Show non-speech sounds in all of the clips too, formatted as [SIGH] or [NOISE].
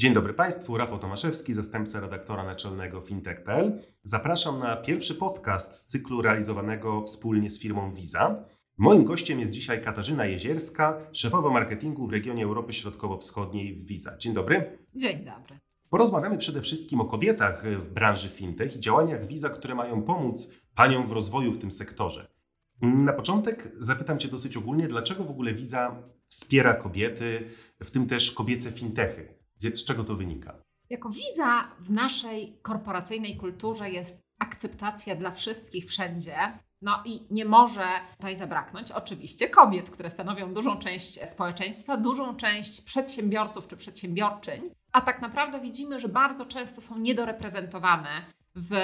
Dzień dobry Państwu, Rafał Tomaszewski, zastępca redaktora naczelnego fintech.pl. Zapraszam na pierwszy podcast z cyklu realizowanego wspólnie z firmą Visa. Moim gościem jest dzisiaj Katarzyna Jezierska, szefowa marketingu w regionie Europy Środkowo-Wschodniej w Visa. Dzień dobry. Dzień dobry. Porozmawiamy przede wszystkim o kobietach w branży fintech i działaniach Visa, które mają pomóc paniom w rozwoju w tym sektorze. Na początek zapytam Cię dosyć ogólnie, dlaczego w ogóle Visa wspiera kobiety, w tym też kobiece fintechy? Z czego to wynika? Jako wiza w naszej korporacyjnej kulturze jest akceptacja dla wszystkich wszędzie. No i nie może tutaj zabraknąć oczywiście kobiet, które stanowią dużą część społeczeństwa, dużą część przedsiębiorców czy przedsiębiorczyń, a tak naprawdę widzimy, że bardzo często są niedoreprezentowane w,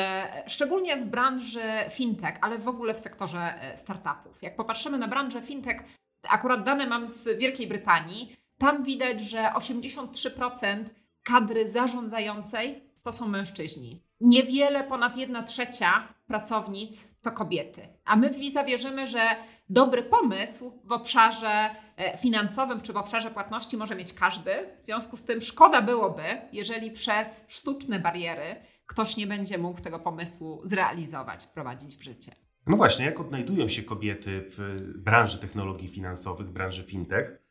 szczególnie w branży fintech, ale w ogóle w sektorze startupów. Jak popatrzymy na branżę fintech, akurat dane mam z Wielkiej Brytanii, tam widać, że 83% kadry zarządzającej to są mężczyźni. Niewiele ponad 1 trzecia pracownic to kobiety. A my w Visa wierzymy, że dobry pomysł w obszarze e, finansowym czy w obszarze płatności może mieć każdy. W związku z tym szkoda byłoby, jeżeli przez sztuczne bariery ktoś nie będzie mógł tego pomysłu zrealizować, wprowadzić w życie. No właśnie, jak odnajdują się kobiety w branży technologii finansowych, branży fintech?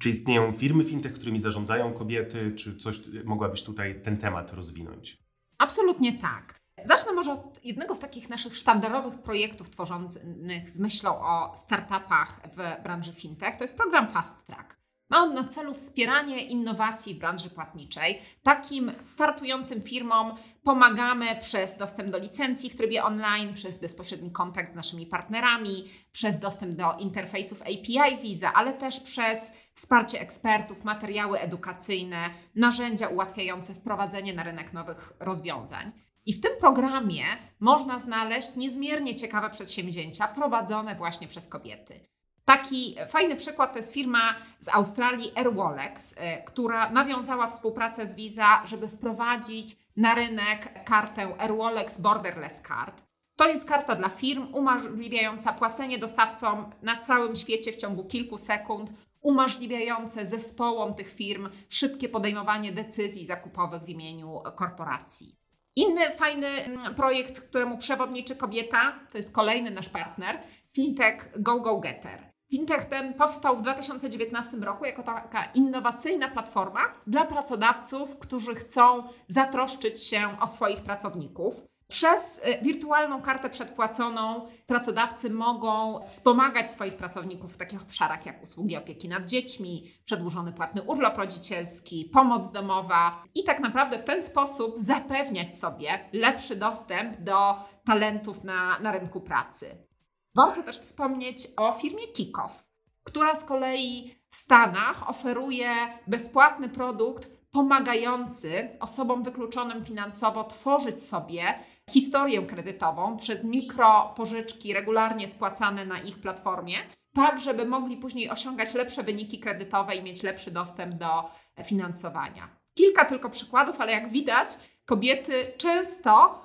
Czy istnieją firmy fintech, którymi zarządzają kobiety? Czy coś mogłabyś tutaj ten temat rozwinąć? Absolutnie tak. Zacznę może od jednego z takich naszych sztandarowych projektów tworzonych z myślą o startupach w branży fintech. To jest program Fast Track. Ma on na celu wspieranie innowacji w branży płatniczej. Takim startującym firmom pomagamy przez dostęp do licencji w trybie online, przez bezpośredni kontakt z naszymi partnerami, przez dostęp do interfejsów API Visa, ale też przez wsparcie ekspertów, materiały edukacyjne, narzędzia ułatwiające wprowadzenie na rynek nowych rozwiązań. I w tym programie można znaleźć niezmiernie ciekawe przedsięwzięcia prowadzone właśnie przez kobiety. Taki fajny przykład to jest firma z Australii Airwallex, e, która nawiązała współpracę z Visa, żeby wprowadzić na rynek kartę Airwallex Borderless Card. To jest karta dla firm umożliwiająca płacenie dostawcom na całym świecie w ciągu kilku sekund, umożliwiające zespołom tych firm szybkie podejmowanie decyzji zakupowych w imieniu korporacji. Inny fajny mm, projekt, któremu przewodniczy kobieta, to jest kolejny nasz partner, fintech GoGoGetter. Fintech ten powstał w 2019 roku jako taka innowacyjna platforma dla pracodawców, którzy chcą zatroszczyć się o swoich pracowników. Przez y, wirtualną kartę przedpłaconą pracodawcy mogą wspomagać swoich pracowników w takich obszarach jak usługi opieki nad dziećmi, przedłużony płatny urlop rodzicielski, pomoc domowa i tak naprawdę w ten sposób zapewniać sobie lepszy dostęp do talentów na, na rynku pracy. Warto też wspomnieć o firmie Kickoff, która z kolei w Stanach oferuje bezpłatny produkt pomagający osobom wykluczonym finansowo tworzyć sobie historię kredytową przez mikropożyczki regularnie spłacane na ich platformie, tak żeby mogli później osiągać lepsze wyniki kredytowe i mieć lepszy dostęp do finansowania. Kilka tylko przykładów, ale jak widać, kobiety często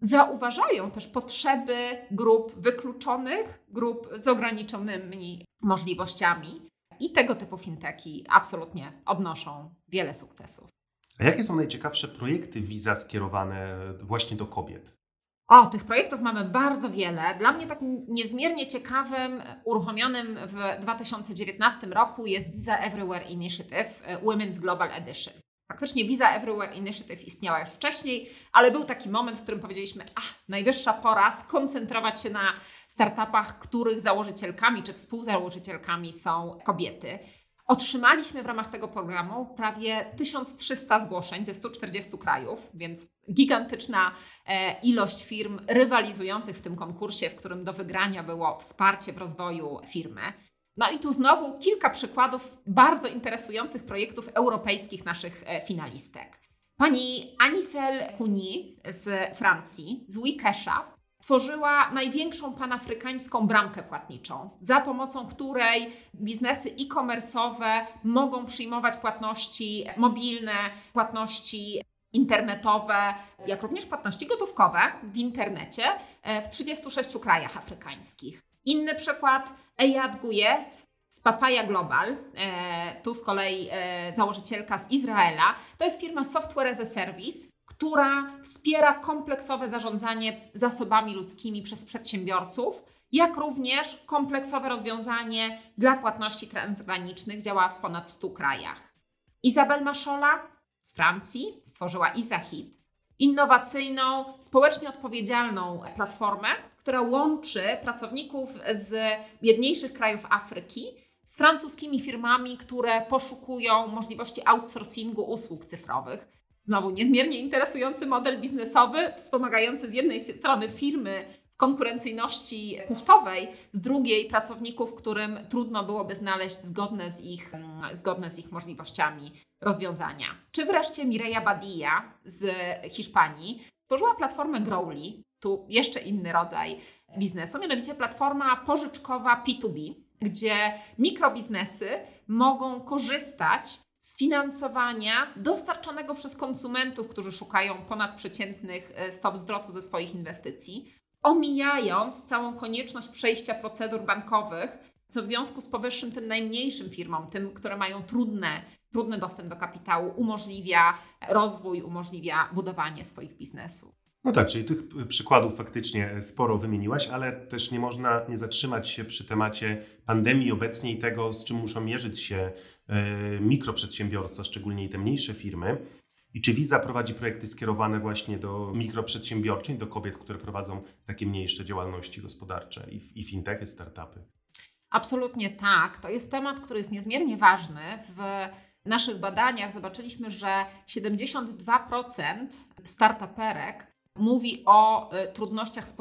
zauważają też potrzeby grup wykluczonych, grup z ograniczonymi możliwościami. I tego typu finteki absolutnie odnoszą wiele sukcesów. A jakie są najciekawsze projekty Visa skierowane właśnie do kobiet? O, tych projektów mamy bardzo wiele. Dla mnie takim niezmiernie ciekawym, uruchomionym w 2019 roku jest Visa Everywhere Initiative Women's Global Edition. Faktycznie Visa Everywhere Initiative istniała już wcześniej, ale był taki moment, w którym powiedzieliśmy, a najwyższa pora skoncentrować się na startupach, których założycielkami czy współzałożycielkami są kobiety. Otrzymaliśmy w ramach tego programu prawie 1300 zgłoszeń ze 140 krajów, więc gigantyczna e, ilość firm rywalizujących w tym konkursie, w którym do wygrania było wsparcie w rozwoju firmy. No i tu znowu kilka przykładów bardzo interesujących projektów europejskich naszych e, finalistek. Pani Anisel Kuni z Francji, z Wikesha, stworzyła największą panafrykańską bramkę płatniczą, za pomocą której biznesy e-commerce'owe mogą przyjmować płatności mobilne, płatności internetowe, jak również płatności gotówkowe w internecie e, w 36 krajach afrykańskich. Inny przykład, Eyad Guyes z Papaya Global, e, tu z kolei e, założycielka z Izraela. To jest firma Software as a Service, która wspiera kompleksowe zarządzanie zasobami ludzkimi przez przedsiębiorców, jak również kompleksowe rozwiązanie dla płatności transgranicznych działa w ponad 100 krajach. Izabel Maszola z Francji stworzyła Isahit, innowacyjną, społecznie odpowiedzialną platformę, która łączy pracowników z biedniejszych krajów Afryki z francuskimi firmami, które poszukują możliwości outsourcingu usług cyfrowych. Znowu niezmiernie interesujący model biznesowy, wspomagający z jednej strony firmy w konkurencyjności kosztowej, z drugiej pracowników, którym trudno byłoby znaleźć zgodne z ich, zgodne z ich możliwościami rozwiązania. Czy wreszcie Mireia Badia z Hiszpanii stworzyła platformę Growly, tu jeszcze inny rodzaj biznesu, mianowicie platforma pożyczkowa P2B, gdzie mikrobiznesy mogą korzystać z finansowania dostarczanego przez konsumentów, którzy szukają ponadprzeciętnych e, stop zwrotu ze swoich inwestycji, omijając całą konieczność przejścia procedur bankowych, co w związku z powyższym tym najmniejszym firmom, tym, które mają trudne, trudny dostęp do kapitału, umożliwia rozwój, umożliwia budowanie swoich biznesów. No tak, czyli tych przykładów faktycznie sporo wymieniłaś, ale też nie można nie zatrzymać się przy temacie pandemii obecnej i tego, z czym muszą mierzyć się e, mikroprzedsiębiorstwa, szczególnie te mniejsze firmy. I czy Visa prowadzi projekty skierowane właśnie do mikroprzedsiębiorczyń, do kobiet, które prowadzą takie mniejsze działalności gospodarcze i, i fintechy, startupy? Absolutnie tak. To jest temat, który jest niezmiernie ważny. W naszych badaniach zobaczyliśmy, że 72% startuperek mówi o y, trudnościach z,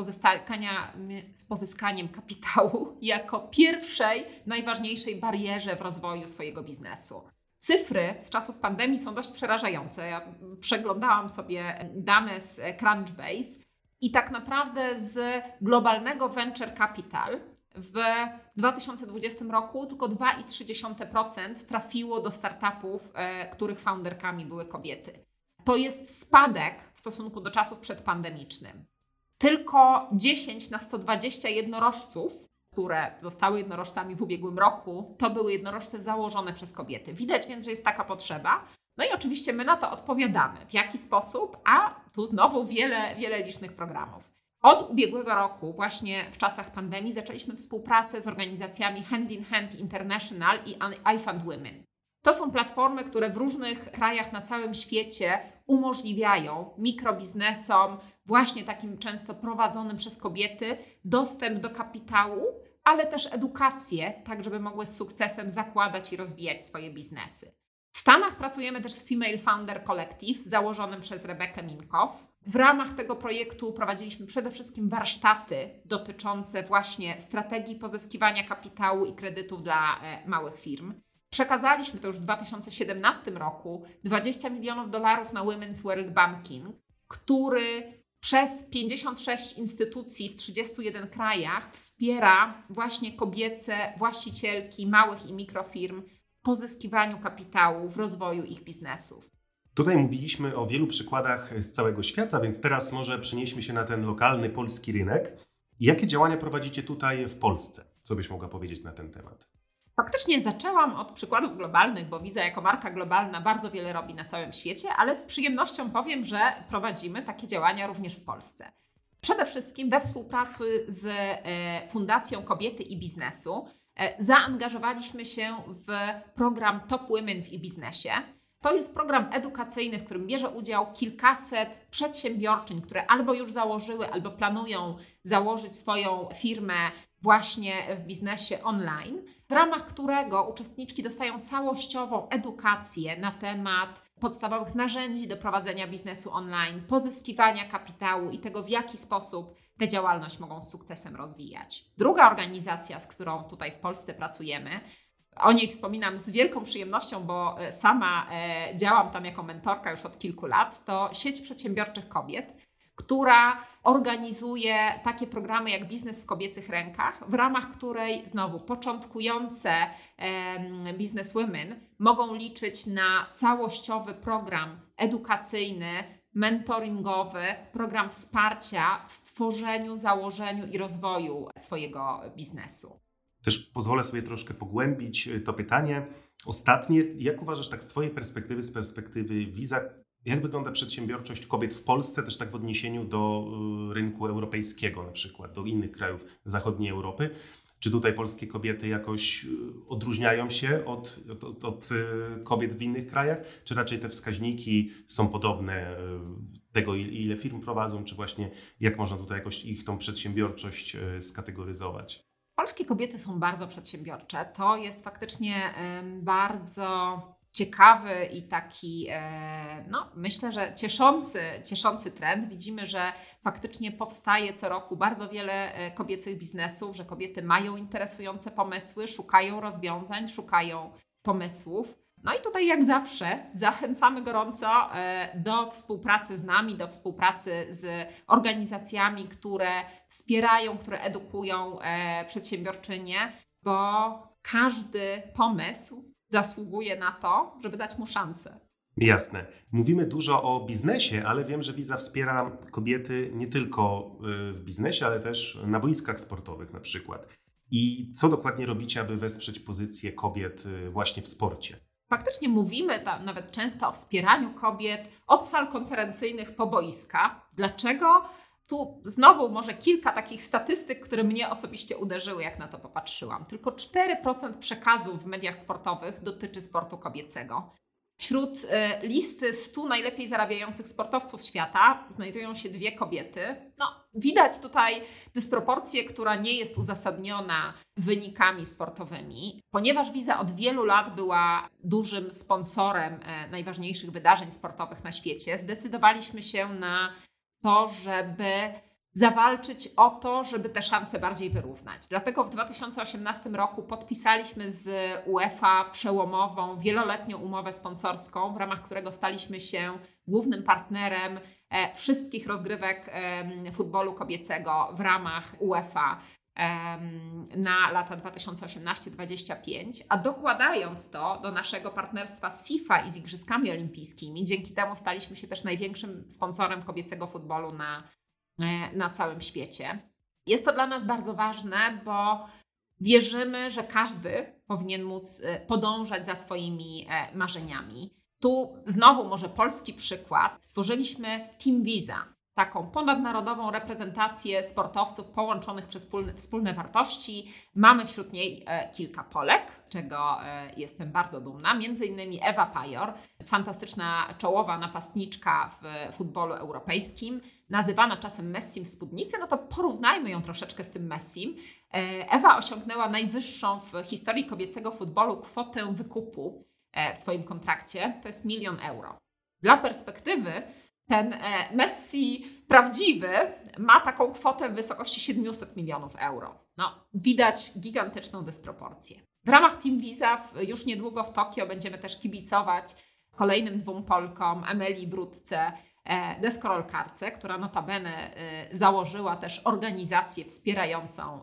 z pozyskaniem kapitału [LAUGHS] jako pierwszej, najważniejszej barierze w rozwoju swojego biznesu. Cyfry z czasów pandemii są dość przerażające. Ja przeglądałam sobie dane z Crunchbase i tak naprawdę z globalnego venture capital w 2020 roku tylko 2,3% trafiło do startupów, e, których founderkami były kobiety to jest spadek w stosunku do czasów przedpandemicznym. Tylko 10 na 120 jednorożców, które zostały jednorożcami w ubiegłym roku, to były jednorożce założone przez kobiety. Widać więc, że jest taka potrzeba. No i oczywiście my na to odpowiadamy. W jaki sposób? A tu znowu wiele, wiele licznych programów. Od ubiegłego roku, właśnie w czasach pandemii, zaczęliśmy współpracę z organizacjami Hand in Hand International i I Fund Women. To są platformy, które w różnych krajach na całym świecie umożliwiają mikrobiznesom, właśnie takim często prowadzonym przez kobiety, dostęp do kapitału, ale też edukację, tak żeby mogły z sukcesem zakładać i rozwijać swoje biznesy. W Stanach pracujemy też z Female Founder Collective, założonym przez Rebekę Minkow. W ramach tego projektu prowadziliśmy przede wszystkim warsztaty dotyczące właśnie strategii pozyskiwania kapitału i kredytów dla e, małych firm. Przekazaliśmy to już w 2017 roku 20 milionów dolarów na Women's World Banking, który przez 56 instytucji w 31 krajach wspiera właśnie kobiece właścicielki małych i mikrofirm w pozyskiwaniu kapitału, w rozwoju ich biznesów. Tutaj mówiliśmy o wielu przykładach z całego świata, więc teraz może przenieśmy się na ten lokalny polski rynek. Jakie działania prowadzicie tutaj w Polsce? Co byś mogła powiedzieć na ten temat? Faktycznie zaczęłam od przykładów globalnych, bo Visa jako marka globalna bardzo wiele robi na całym świecie, ale z przyjemnością powiem, że prowadzimy takie działania również w Polsce. Przede wszystkim we współpracy z e, Fundacją Kobiety i Biznesu e, zaangażowaliśmy się w program Top Women w e-biznesie. To jest program edukacyjny, w którym bierze udział kilkaset przedsiębiorczyń, które albo już założyły, albo planują założyć swoją firmę właśnie w biznesie online w ramach którego uczestniczki dostają całościową edukację na temat podstawowych narzędzi do prowadzenia biznesu online, pozyskiwania kapitału i tego, w jaki sposób tę działalność mogą z sukcesem rozwijać. Druga organizacja, z którą tutaj w Polsce pracujemy, o niej wspominam z wielką przyjemnością, bo e, sama e, działam tam jako mentorka już od kilku lat, to sieć przedsiębiorczych kobiet, która organizuje takie programy jak Biznes w kobiecych rękach, w ramach której znowu początkujące bizneswomen mogą liczyć na całościowy program edukacyjny, mentoringowy, program wsparcia w stworzeniu, założeniu i rozwoju swojego biznesu. Też pozwolę sobie troszkę pogłębić to pytanie. Ostatnie, jak uważasz tak z Twojej perspektywy, z perspektywy Visa, jak wygląda przedsiębiorczość kobiet w Polsce, też tak w odniesieniu do y, rynku europejskiego na przykład, do innych krajów zachodniej Europy? Czy tutaj polskie kobiety jakoś y, odróżniają się od, od, od, y, kobiet w innych krajach? Czy raczej te wskaźniki są podobne tego, ile firm prowadzą, czy właśnie jak można tutaj jakoś ich tą przedsiębiorczość skategoryzować? Polskie kobiety są bardzo przedsiębiorcze. To jest faktycznie bardzo ciekawy i taki, e, no myślę, że cieszący, cieszący trend. Widzimy, że faktycznie powstaje co roku bardzo wiele e, kobiecych biznesów, że kobiety mają interesujące pomysły, szukają rozwiązań, szukają pomysłów. No i tutaj, jak zawsze, zachęcamy gorąco e, do współpracy z nami, do współpracy z organizacjami, które wspierają, które edukują przedsiębiorczynie, bo każdy pomysł zasługuje na to, żeby dać mu szansę. Jasne. Mówimy dużo o biznesie, ale wiem, że Wiza wspiera kobiety nie tylko y, w biznesie, ale też na boiskach sportowych na przykład. I co dokładnie robicie, aby wesprzeć pozycję kobiet y, właśnie w sporcie? Faktycznie mówimy tam nawet często o wspieraniu kobiet od sal konferencyjnych po boiska. Dlaczego? Tu znowu może kilka takich statystyk, które mnie osobiście uderzyły, jak na to popatrzyłam. Tylko 4% przekazu w mediach sportowych dotyczy sportu kobiecego. Wśród e, listy 100 najlepiej zarabiających sportowców świata znajdują się dwie kobiety. No, widać tutaj dysproporcję, która nie jest uzasadniona wynikami sportowymi. Ponieważ Wiza od wielu lat była dużym sponsorem e, najważniejszych wydarzeń sportowych na świecie, zdecydowaliśmy się na to, żeby zawalczyć o to, żeby te szanse bardziej wyrównać. Dlatego w 2018 roku podpisaliśmy z UEFA przełomową, wieloletnią umowę sponsorską, w ramach którego staliśmy się głównym partnerem e, wszystkich rozgrywek futbolu kobiecego w ramach UEFA na lata 2018-2025, a dokładając to do naszego partnerstwa z FIFA i z Igrzyskami Olimpijskimi, dzięki temu staliśmy się też największym sponsorem kobiecego futbolu na, e, na całym świecie. Jest to dla nas bardzo ważne, bo wierzymy, że każdy powinien móc e, podążać za swoimi e, marzeniami. Tu znowu może polski przykład. Stworzyliśmy Team Visa, taką ponadnarodową reprezentację sportowców połączonych przez wspólne, wspólne wartości. Mamy wśród niej e, kilka Polek, czego e, jestem bardzo dumna. Między innymi Ewa Pajor, fantastyczna czołowa napastniczka w futbolu europejskim, nazywana czasem Messim w spódnicy, no to porównajmy ją troszeczkę z tym Messim. E, Ewa osiągnęła najwyższą w historii kobiecego futbolu kwotę wykupu w swoim kontrakcie, to jest milion euro. Dla perspektywy, ten e, Messi prawdziwy ma taką kwotę w wysokości 700 milionów euro. No, widać gigantyczną dysproporcję. W ramach Team Visa już niedługo w Tokio będziemy też kibicować kolejnym dwóm Polkom, Emilii Brudce, e, deskorolkarce, która notabene e, założyła też organizację wspierającą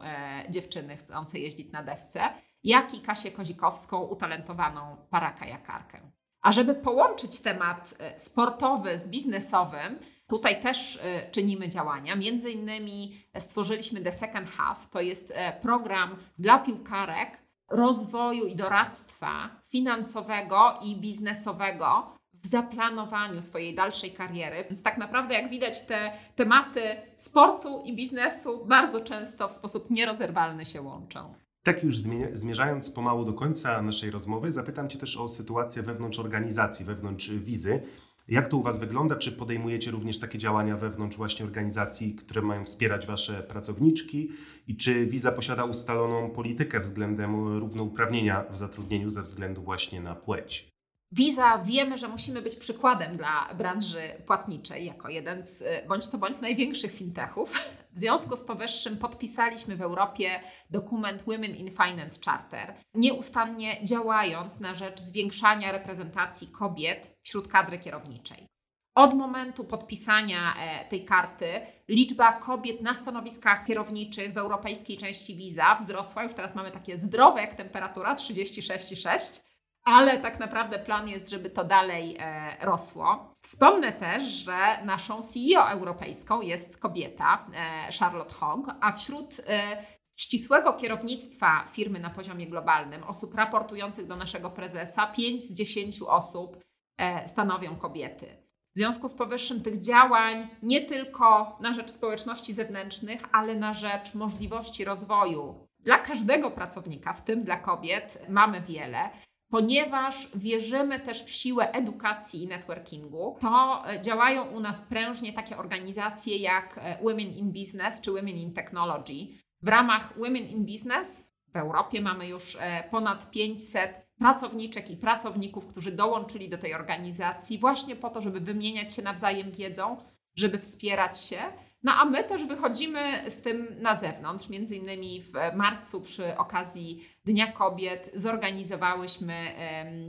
dziewczyny chcące jeździć na desce, jak i Kasię Kozikowską, utalentowaną parakajakarkę. A żeby połączyć temat e, sportowy z biznesowym, tutaj też e, czynimy działania. Między innymi stworzyliśmy The Second Half, to jest e, program dla piłkarek rozwoju i doradztwa finansowego i biznesowego w zaplanowaniu swojej dalszej kariery. Więc tak naprawdę, jak widać, te tematy sportu i biznesu bardzo często w sposób nierozerwalny się łączą. Tak już zmierzając pomału do końca naszej rozmowy, zapytam Cię też o sytuację wewnątrz organizacji, wewnątrz wizy. Jak to u Was wygląda? Czy podejmujecie również takie działania wewnątrz właśnie organizacji, które mają wspierać Wasze pracowniczki? I czy Wiza posiada ustaloną politykę względem równouprawnienia w zatrudnieniu ze względu właśnie na płeć? Visa wiemy, że musimy być przykładem dla branży płatniczej, jako jeden z bądź co bądź największych fintechów. W związku z powyższym podpisaliśmy w Europie dokument Women in Finance Charter, nieustannie działając na rzecz zwiększania reprezentacji kobiet wśród kadry kierowniczej. Od momentu podpisania e, tej karty liczba kobiet na stanowiskach kierowniczych w europejskiej części Visa wzrosła. Już teraz mamy takie zdrowe jak temperatura 36,6 ale tak naprawdę plan jest, żeby to dalej e, rosło. Wspomnę też, że naszą CEO europejską jest kobieta, e, Charlotte Hogg, a wśród e, ścisłego kierownictwa firmy na poziomie globalnym, osób raportujących do naszego prezesa, 5 z 10 osób e, stanowią kobiety. W związku z powyższym tych działań nie tylko na rzecz społeczności zewnętrznych, ale na rzecz możliwości rozwoju dla każdego pracownika, w tym dla kobiet, mamy wiele ponieważ wierzymy też w siłę edukacji i networkingu, to e, działają u nas prężnie takie organizacje jak e, Women in Business czy Women in Technology. W ramach Women in Business w Europie mamy już e, ponad 500 pracowniczek i pracowników, którzy dołączyli do tej organizacji właśnie po to, żeby wymieniać się nawzajem wiedzą, żeby wspierać się. No a my też wychodzimy z tym na zewnątrz. Między innymi w marcu przy okazji Dnia Kobiet zorganizowałyśmy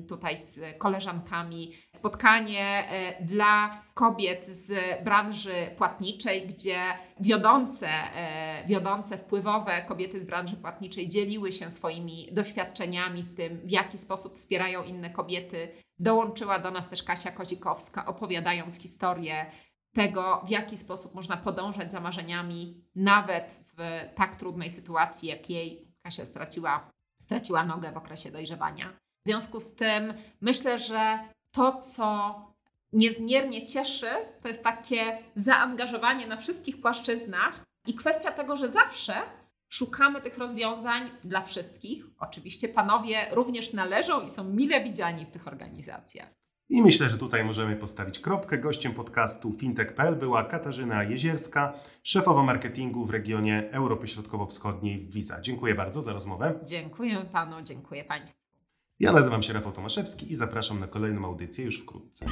tutaj z koleżankami spotkanie e, dla kobiet z branży płatniczej, gdzie wiodące, e, wiodące wpływowe kobiety z branży płatniczej dzieliły się swoimi doświadczeniami w tym, w jaki sposób wspierają inne kobiety. Dołączyła do nas też Kasia Kozikowska, opowiadając historię tego, w jaki sposób można podążać za marzeniami, nawet w tak trudnej sytuacji, jak jej Kasia straciła, straciła nogę w okresie dojrzewania. W związku z tym myślę, że to, co niezmiernie cieszy, to jest takie zaangażowanie na wszystkich płaszczyznach i kwestia tego, że zawsze szukamy tych rozwiązań dla wszystkich. Oczywiście panowie również należą i są mile widziani w tych organizacjach. I myślę, że tutaj możemy postawić kropkę. Gościem podcastu fintech.pl była Katarzyna Jezierska, szefowa marketingu w regionie Europy Środkowo-Wschodniej w Visa. Dziękuję bardzo za rozmowę. Dziękuję panu, dziękuję państwu. Ja nazywam się Rafał Tomaszewski i zapraszam na kolejną audycję już wkrótce.